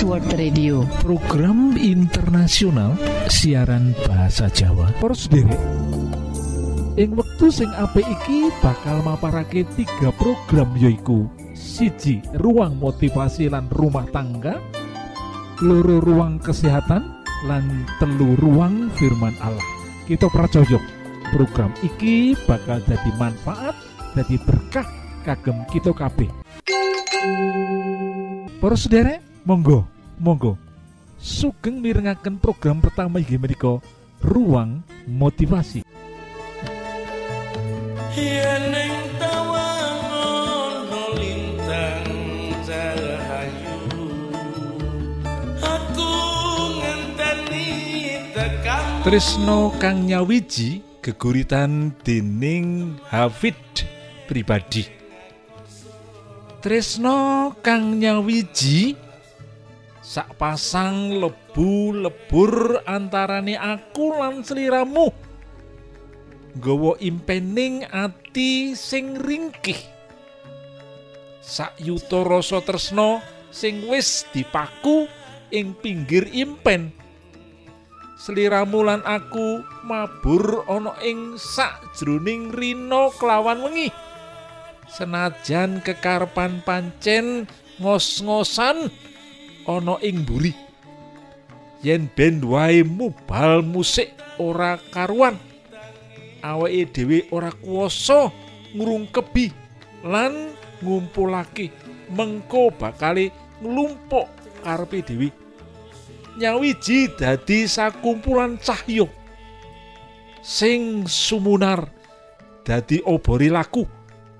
Adventist Radio. Program internasional siaran bahasa Jawa. Derek ing wektu sing apik iki bakal maparake tiga program yoiku siji ruang motivasi lan rumah tangga. Loro ruang kesehatan. Lan telu ruang firman Allah. Kita pracojok program iki bakal jadi manfaat jadi berkah kagem kita kabeh. Para sederek, monggo, monggo. Sugeng mirengaken program pertama inggih menika Ruang Motivasi. Yen tawang ana lintang cahayu Aku ngenteni tekan Trisno kang nyawiji geguritan dening Hafid pribadi. Trisno kang nyawiji sak pasang lebu lebur antarane aku lan sliramu. Nggawa impening ati sing ringkih. Sak yuta rasa tresno sing wis dipaku ing pinggir impen. Sliramu lan aku mabur ana ing sakjroning rina kelawan wengi. Senajan kekarepan pancen ngos-ngosan ana ing mburi. Yen ben wae mubal musik ora karuan. Awake dhewe ora kuwasa ngrungkebi lan ngumpulake mengko bakale nglumpuk karepe dhewe. Nyawiji dadi sakumpulan cahya sing sumunar dadi obori laku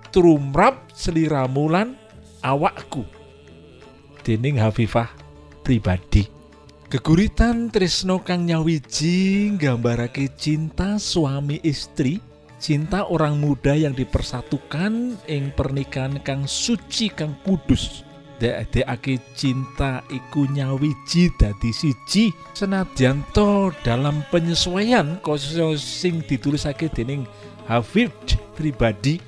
trumrap sliramu lan awakku dening Hafifah pribadi. Geguritan Trisno kang nyawiji nggambarake cinta suami istri cinta orang muda yang dipersatukan ing pernikahan kang suci kang kudus. Dekake cinta iku nyawiji dadi siji. Senadyan to dalam penyesuaian khususnya sing ditulisake dening Hafid pribadi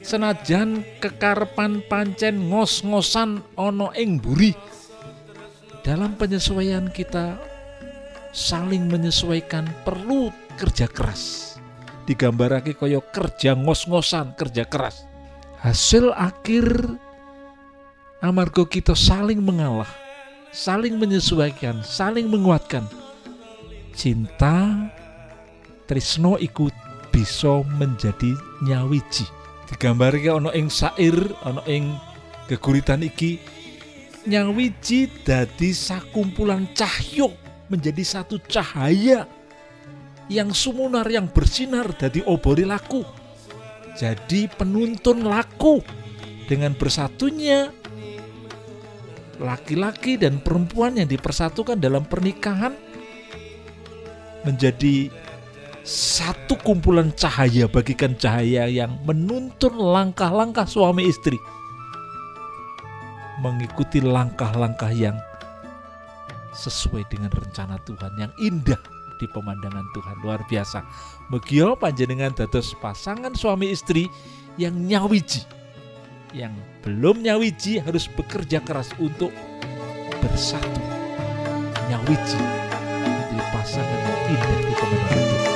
senajan kekarepan pancen ngos-ngosan ana ing buri dalam penyesuaian kita saling menyesuaikan perlu kerja keras. Digambarake kaya kerja ngos-ngosan kerja keras. Hasil akhir amarga kita saling mengalah saling menyesuaikan saling menguatkan. Cinta Trisno ikut bisa menjadi nyawiji digambarke ana ing sair ana ing geguritan iki. Nyawiji dadi sakumpulan cahyo menjadi satu cahaya yang sumunar yang bersinar dadi obori laku. Jadi penuntun laku dengan bersatunya laki-laki dan perempuan yang dipersatukan dalam pernikahan menjadi satu kumpulan cahaya bagikan cahaya yang menuntun langkah-langkah suami istri mengikuti langkah-langkah yang sesuai dengan rencana Tuhan yang indah di pemandangan Tuhan luar biasa. Megio panjenengan dados pasangan suami istri yang nyawiji. Yang belum nyawiji harus bekerja keras untuk bersatu. Nyawiji menjadi pasangan yang indah di pemandangan Tuhan.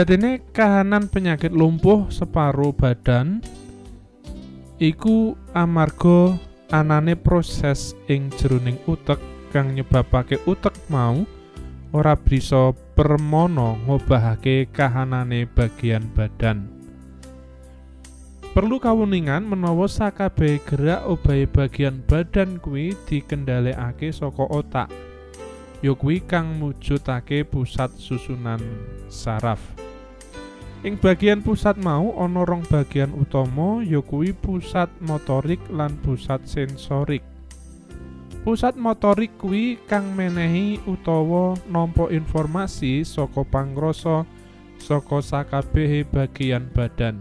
Jadine kahanan penyakit lumpuh separuh badan iku amarga anane proses ing jeroning utek kang nyebabake utek mau ora bisa permono ngobahake kahanane bagian badan. Perlu kawuningan menawa sakabeh gerak obahe bagian badan kuwi dikendhalekake saka otak. Ya kuwi kang mujudake pusat susunan saraf. Ing bagian pusat mau ana rong bagian utama ya kuwi pusat motorik lan pusat sensorik. Pusat motorik kuwi kang menehi utawa nampa informasi saka pangrasa saka sakabehe bagian badan.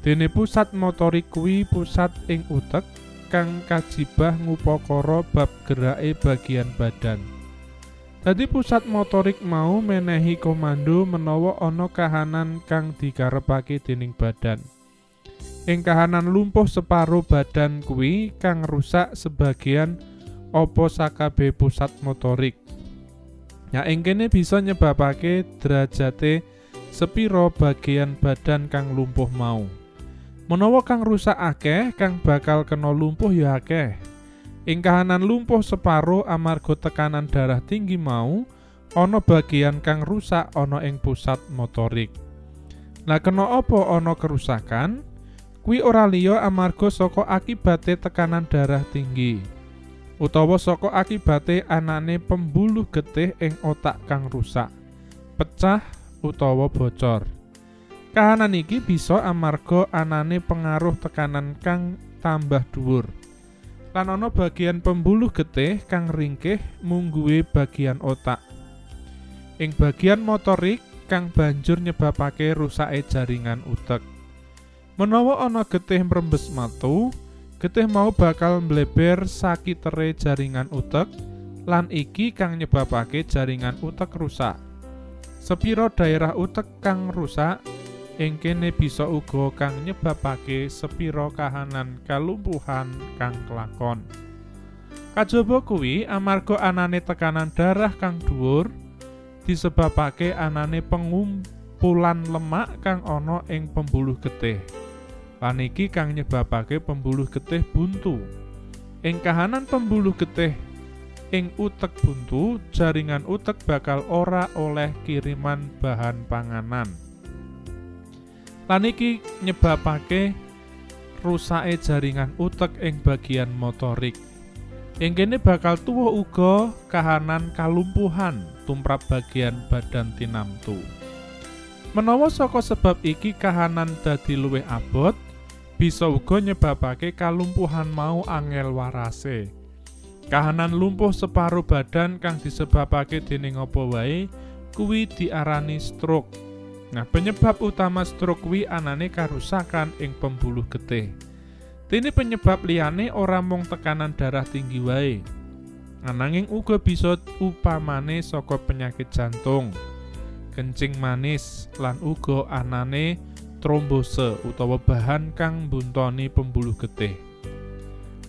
Dene pusat motorik kuwi pusat ing utek kang kajibah ngupakara bab gerake bagian badan. Dadi pusat motorik mau menehi komando menawa ana kahanan kang dikarepake dening badan. Ing kahanan lumpuh separo badan kuwi kang rusak sebagian apa sakabeh pusat motorik. Ya ing kene bisa nyebabake derajate sepiro bagian badan kang lumpuh mau. Menawa kang rusak akeh, kang bakal kena lumpuh ya akeh. Ing kahanan lumpuh separo amarga tekanan darah tinggi mau, ana bagian kang rusak ana ing pusat motorik. Nah kena apa ana kerusakan? Kuwi ora liya amarga saka akibate tekanan darah tinggi. Utawa saka akibate anane pembuluh getih ing otak kang rusak, pecah utawa bocor. Kahanan iki bisa amarga anane pengaruh tekanan kang tambah dhuwur. Lan ana bagian pembuluh getih kang ringkih mungguhe bagian otak. Ing bagian motorik kang banjur nyebabake rusake jaringan utek. Menawa ana getih mrembes matu, getih mau bakal mbleber sakitere jaringan utek lan iki kang nyebabake jaringan utek rusak. Sepiro daerah utek kang rusak ing kene bisa uga kang nyebabake sepiro kahanan kalumpuhan kang kelakon. Kajaba kuwi amarga anane tekanan darah kang dhuwur disebabake anane pengumpulan lemak kang ana ing pembuluh getih. Lan iki kang nyebabake pembuluh getih buntu. Ing kahanan pembuluh getih ing utek buntu, jaringan utek bakal ora oleh kiriman bahan panganan. Lan iki nyebabake rusake jaringan utek ing bagian motorik. Ing kene bakal tuwuh uga kahanan kalumpuhan tumrap bagian badan tinamtu. Menawa saka sebab iki kahanan dadi luwih abot, bisa uga nyebabake kalumpuhan mau angel warase. Kahanan lumpuh separo badan kang disebabake dening apa wae kuwi diarani stroke. Nah, penyebab utama stroke kuwi anane karusakan ing pembuluh getih. Dene penyebab liyane ora mung tekanan darah tinggi wae. Ananging uga bisa upamane saka penyakit jantung, kencing manis lan uga anane trombose utawa bahan kang mbuntoni pembuluh getih.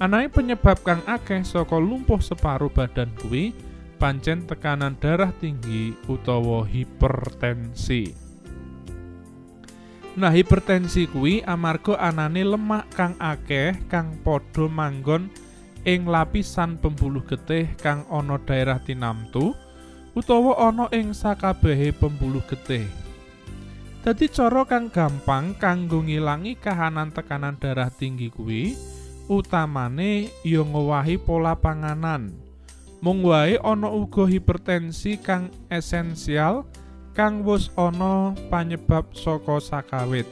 Anane penyebab kang akeh saka lumpuh separo badan kuwi pancen tekanan darah tinggi utawa hipertensi. Nah, hipertensi kuwi amarga anane lemak kang akeh kang padha manggon ing lapisan pembuluh getih kang ana daerah tinamtu utawa ana ing sakabehe pembuluh getih. Dadi cara kang gampang kanggo ngilangi kahanan tekanan darah tinggi kuwi utamane ya ngowahi pola panganan. Mung wae ana uga hipertensi kang esensial kang wus ana panyebab saka sakawit.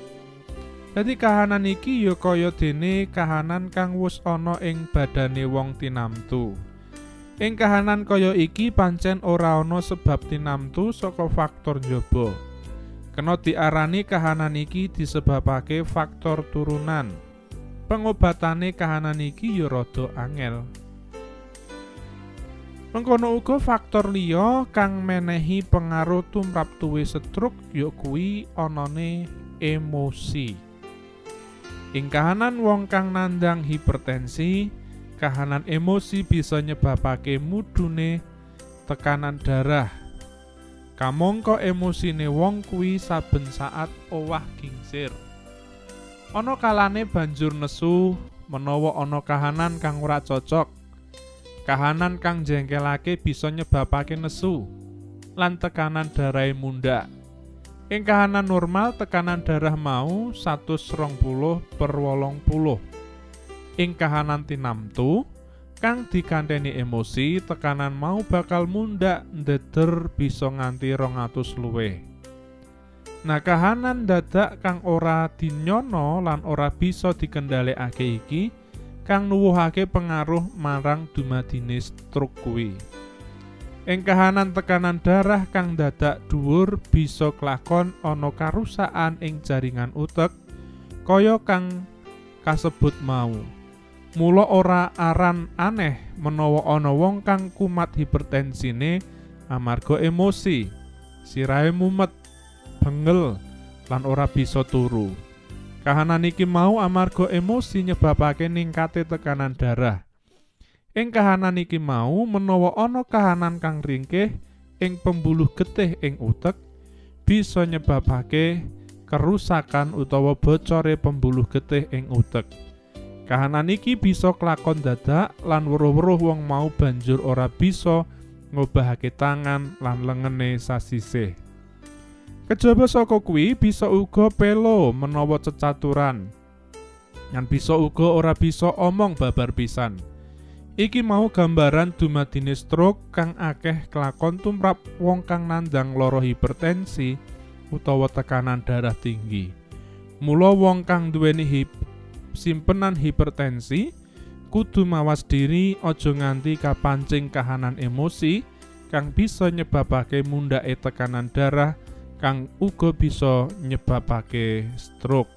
Dadi kahanan iki ya kaya dene kahanan kang wus ana ing badane wong tinamtu. Ing kahanan kaya iki pancen ora ana sebab tinamtu saka faktor njaba. Kena diarani kahanan iki disebabake faktor turunan. Pengobatane kahanan iki ya rada angel. Mengkono uga faktor liya kang menehi pengaruh tumrap tuwe stroke ya kuwi anane emosi. Ing kahanan wong kang nandang hipertensi, kahanan emosi bisa nyebabake mudune tekanan darah. Kamangka emosine wong kuwi saben saat owah gingsir. Ana kalane banjur nesu menawa ana kahanan kang ora cocok Kahanan kang jengkelake bisa nyebabake nesu lan tekanan darai munda. Ing kahanan normal tekanan darah mau 120 per 80. Ing kahanan tinamtu kang dikanteni emosi tekanan mau bakal mundak ndeder bisa nganti 200 luwih. Nah kahanan dadak kang ora dinyono lan ora bisa dikendhalekake iki kang nuwuhake pengaruh marang dumadine stroke kuwi. Ing kahanan tekanan darah kang dadak dhuwur bisa klakon ana karusakan ing jaringan utek kaya kang kasebut mau. Mula ora aran aneh menawa ana wong kang kumat hipertensine amarga emosi, sirahe mumet, bengel, lan ora bisa turu. Kahanan iki mau amarga emosi nyebabake ningkate tekanan darah. Ing kahanan iki mau menawa ana kahanan kang ringkih ing pembuluh getih ing utek bisa nyebabake kerusakan utawa bocore pembuluh getih ing utek. Kahanan iki bisa kelakon dadak lan weruh-weruh wong mau banjur ora bisa ngobahake tangan lan lengene sasisih. Kejaba saka kuwi bisa uga pelo menawa cecaturan. Yan bisa uga ora bisa omong babar pisan. Iki mau gambaran dumadine stroke kang akeh kelakon tumrap wong kang nandang loro hipertensi utawa tekanan darah tinggi. Mula wong kang duweni hip, simpenan hipertensi kudu mawas diri aja nganti kapancing kahanan emosi kang bisa nyebabake mundhake tekanan darah kang uga bisa nyebabake stroke.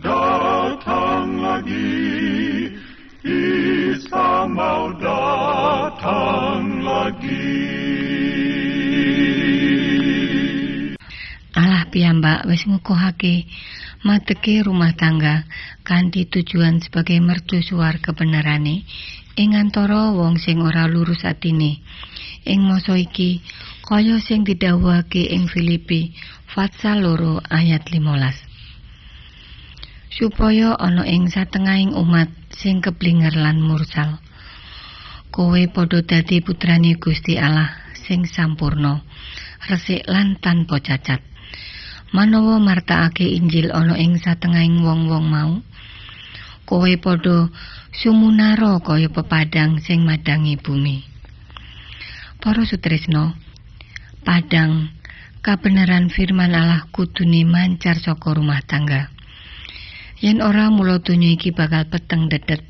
datang lagi, Isa mau datang lagi. Allah piyambak wis ngukuhake. Mateke rumah tangga kanthi tujuan sebagai mercusuar kebenarane ing antara wong sing ora lurus atine. Ing masa iki kaya sing didhawuhake ing Filipi pasal loro ayat 15 supaya ana ing satengahing umat sing keblinger lan mursal. Kowe padha dadi putrane Gusti Allah sing sampurno resik lan tanpa cacat. Manawa martakake Injil ana ing satengahing wong-wong mau kowe padha sumunara kaya pepadang sing madangi bumi. Para sutresno padang kabenaran firman Allah kudune mancar saka rumah tangga yen ora mula donya iki bakal peteng dedet.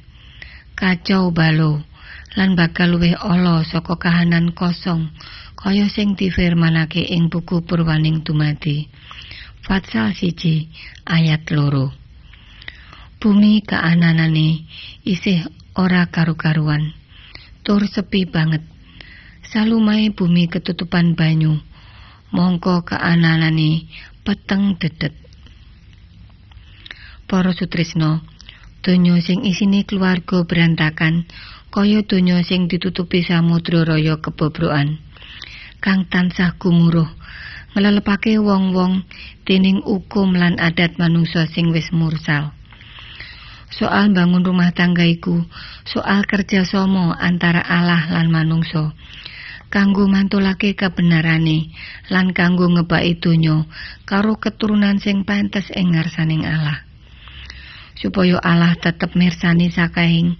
Kacau balo. Lan bakal luwih ala saka kahanan kosong kaya sing difirmanake ing buku Purwaning Dumadi. Fatsal siji ayat loro. Bumi kaananane isih ora karu-karuan. Tur sepi banget. Salumahe bumi ketutupan banyu. Mongko kaananane peteng dedet Para sutrisno, donya sing isine keluarga berantakan kaya donya sing ditutupi samudra raya kebobrokan. Kang tansah gumuruh nglelepake wong-wong dening hukum lan adat manungsa sing wis mursal. Soal bangun rumah tangga iku soal somo antara Allah lan manungsa. kanggo mantulake kebenarane lan kanggo ngebaki donya karo keturunan sing pantes ing ngarsaning Allah. Supaya Allah tetep mirsani sakaing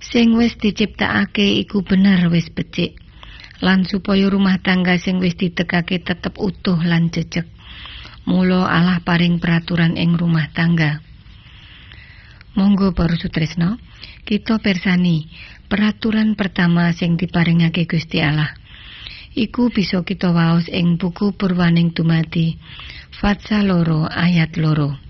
sing wis diciptakake iku bener wis becik. Lan supaya rumah tangga sing wis ditekake tetep utuh lan jejeg. Mula Allah paring peraturan ing rumah tangga. Monggo para sutresno kita persani peraturan pertama sing diparingake Gusti Allah. Iku bisa kita waos ing buku Purwaning Dumadi Fatsa loro ayat loro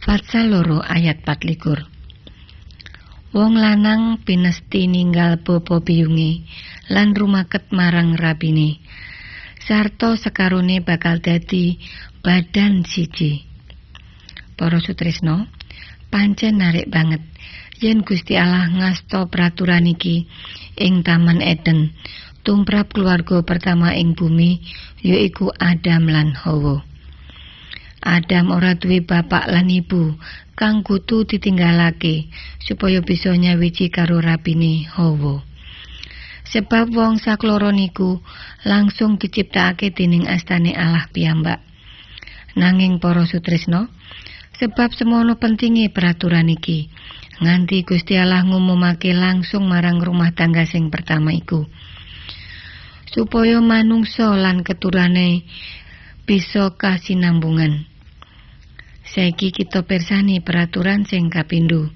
Fatsal loro ayat 24 Wong lanang pinesti ninggal bapa biyunge lan rumaket marang rabine. Sarta sekarone bakal dadi badan siji. Para sutrisno pancen narik banget. Yen Gusti Allah ngasto peraturan iki ing Taman Eden tumrap keluarga pertama ing bumi yaiku Adam lan Hawa Adam ora duwe bapak lan ibu kang kutu ditinggalake supaya bisa nyawiji karo rapine Hawa. Sebab wong sakloro niku langsung diciptakake dening astane Allah piyambak. Nanging para sutresno, sebab semono pentingi peraturan iki, nganti Gusti Allah ngumumake langsung marang rumah tangga sing pertama iku. Supaya manungsa lan keturane bisa kasinambungan. Saiki kita persani peraturan sing kapindho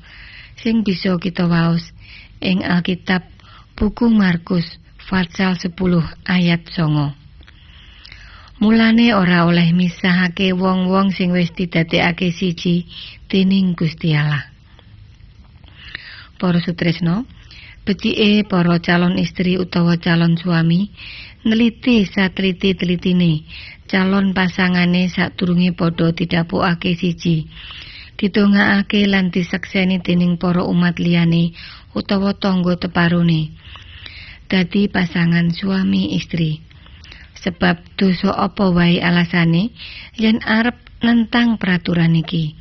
sing bisa kita waos ing Alkitab buku Markus pasal 10 ayat 9. Mulane ora oleh misahake wong-wong sing wis didadekake siji dening Gusti Allah. Para sutresno, becike para calon istri utawa calon suami neliti satliti-telitine calon pasangane sadurunge padha didhapukake siji. Didongakake lan disekseni dening para umat liyane utawa tangga teparone. Dadi pasangan suami istri. Sebab dosa apa wae alasane? Yen arep nentang peraturan iki.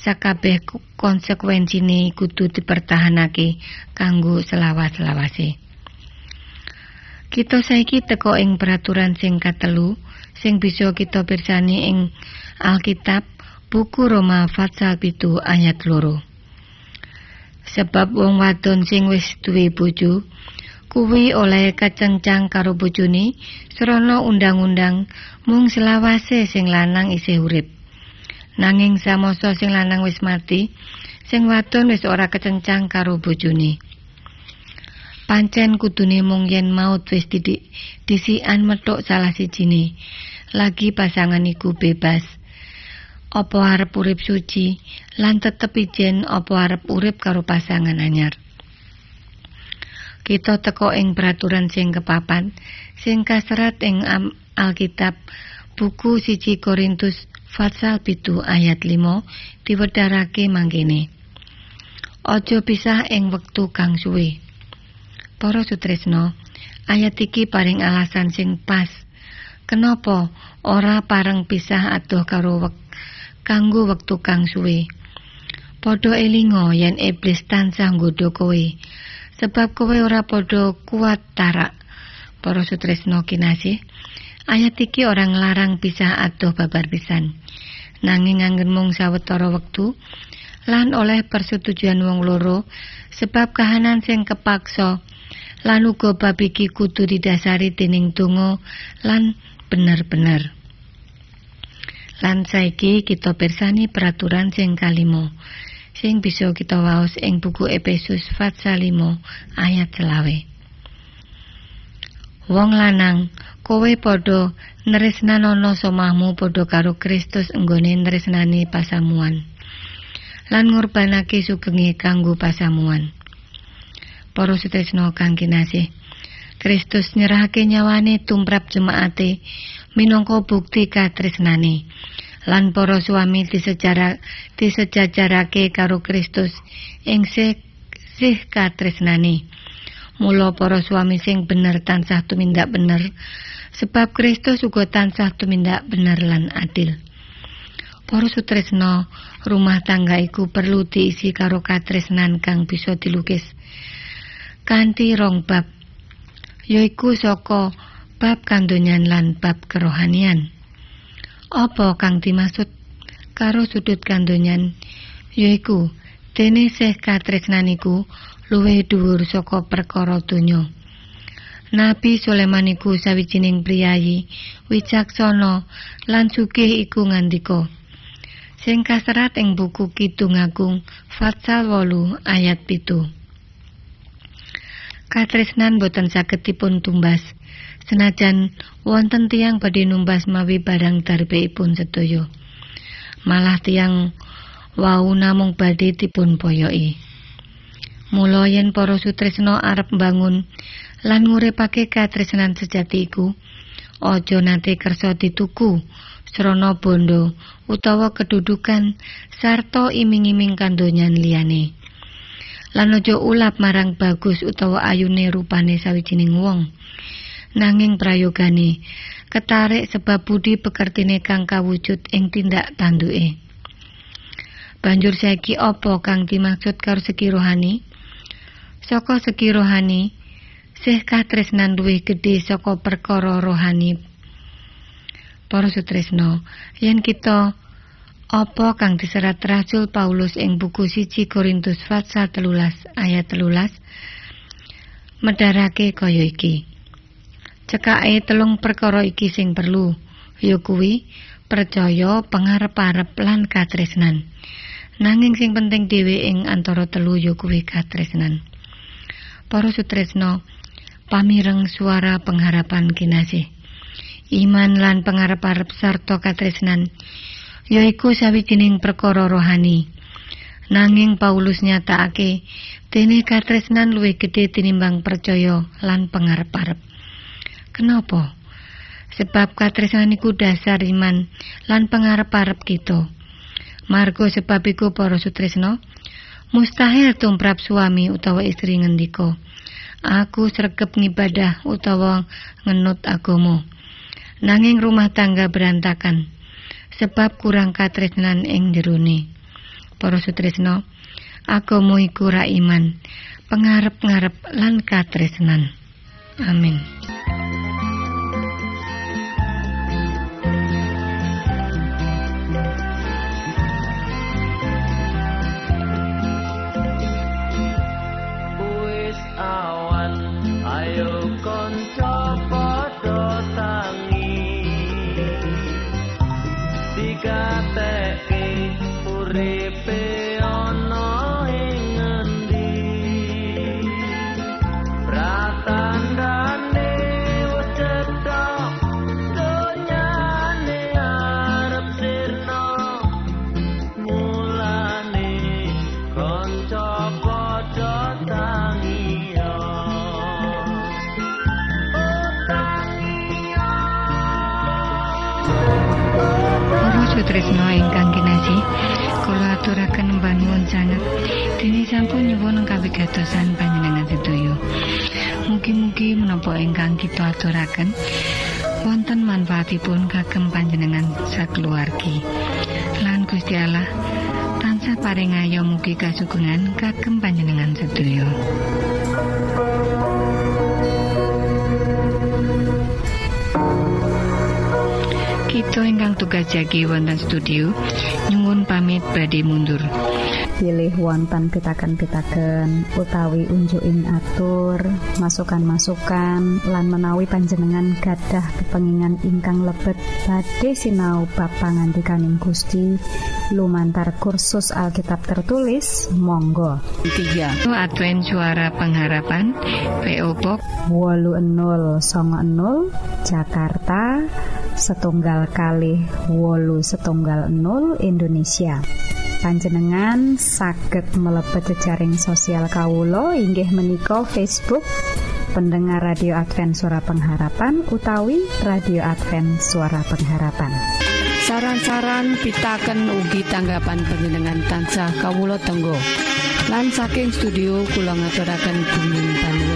Sakabeh konsekuensine kudu dipertahanake kanggo selawas-selawase kita saiki teko ing peraturan sing katelu sing bisa kita pirsani ing Alkitab buku Roma pasal pitu ayat loro. Sebab wong wadon sing wis duwe bojo kuwi oleh kacencang karo bojone undang-undang mung selawase sing lanang isih urip. Nanging samasa sing lanang wis mati sing wadon wis ora kecencang karo bojone pancen kudune mung yen maut wis didik disian metuk salah sijine. Lagi pasangan iku bebas. Apa arep urip suci? Lan tetep ijen apa arep urip karo pasangan anyar? Kita teko ing peraturan sing kepapan sing kaserat ing Alkitab. Buku siji Korintus pasal pitu ayat 5 diwedharake mangkene. Ojo pisah ing wektu kang suwe Para sutresno ayat iki paring alasan sing pas kenapa ora pareng pisah adoh karo wek kanggo wektu kang suwe. Padha elinga yen iblis tansah nggodha kowe, sebab kowe ora padha kuat tarak. Para sutresno kinasih, ayat iki orang larang pisah adoh babar pisan. Nanging anggen mung sawetara wektu lan oleh persetujuan wong loro sebab kahanan sing kepaksa lan uga bab iki kudu didasari dening donga lan bener-bener. Lan saiki kita persani peraturan sing kalimo sing bisa kita waos ing buku Efesus pasal 5 ayat selawe. Wong lanang, kowe padha nresnanono somahmu padha karo Kristus enggone nresnani pasamuan. Lan ngorbanake sugenge kanggo pasamuan. Para sutresna kang kinasih, Kristus nyerahake nyawane tumrap jemaate minangka bukti katresnane. Lan para suami disejarah disejajarake karo Kristus ing sih katresnane. Mula para suami sing bener tansah tumindak bener sebab Kristus uga tansah tumindak bener lan adil. Para sutresna, rumah tangga iku perlu diisi karo katresnan kang bisa dilukis. Kanthi rong bab, yaiku saka bab kandonyan lan bab kerohanian. Apa kang dimaksud karo sudut kandonyan yaiku dene seh katresnan iku luwih dhuwur saka perkara donya. Nabi Sulaiman iku sawijining priyayi wicaksana lan sugih iku ngandika. Sing kaserat ing buku Kidung Agung pasal 8 ayat 7. Katresnan boten saged dipun tumbas. Senajan wonten tiang badhe numbas mawi barang darbeipun sedaya. Malah tiang wau namung badhe dipun boyoki. Mula yen para sutresna arep bangun lan nguripake katresnan sejati iku aja nate kersa dituku srana bondo utawa kedudukan sarta iming-iming kandonyan liyane lan aja ulap marang bagus utawa ayune rupane sawijining wong nanging prayogane ketarik sebab budi pekertine kang kawujud ing tindak tanduke. Banjur saiki apa kang dimaksud karo segi rohani? Saka segi rohani, sih katresnan luwih gedhe saka perkara rohani. Para sutresno, yen kita apa kang diserat Rasul Paulus ing buku siji Korintus pasal telulas ayat telulas medharake kaya iki. Cekake telung perkara iki sing perlu, ya kuwi percaya, pangarep-arep lan katresnan. Nanging sing penting dhewe ing antara telu ya kuwi katresnan. Para sutresna, pamireng suara pengharapan kinasih. Iman lan pangarep-arep sarta katresnan yaiku sawijining perkara rohani. Nanging Paulus nyatakake dene katresnan luwih gedhe tinimbang percaya lan pangarep-arep. Kenapa? Sebab katresnan iku dasar iman lan pangarep-arep kita. Margo sebab iku para sutresna, mustahil tumrap suami utawa istri ngendika, aku sregep ngibadah utawa ngenut agama. Nanging rumah tangga berantakan sebab kurang katresnan ing jerone. Para sutresna, agama iku ra iman, pengarep-ngarep lan katresnan. Amin. Aturaken wonten manfaatipun kagem panjenengan sakeluargi. Lan Gusti Allah tansah paring ayo mugi kasugengan kagem jagi wonten studio nyuwun pamit badhe mundur. pilih wonten pitaken-pitaken utawi unjuking atur masukan-masukan lan menawi panjenengan gadah kepengingan ingkang lebet badhe sinau bab pangantikaning Gusti lumantar kursus Alkitab tertulis monggo. Advent Suara Pengharapan PO Box. 80 Jakarta setunggal kali wolu setunggal 0 Indonesia. Panjenengan saged mlebet jejaring sosial kawulo inggih menika Facebook pendengar radio Advent suara pengharapan utawi radio Advent suara pengharapan Saran-saran pitaken ugi tanggapan panjenengan tansah kawula tenggo. Lan saking studio kula ngaturaken bumi panuwun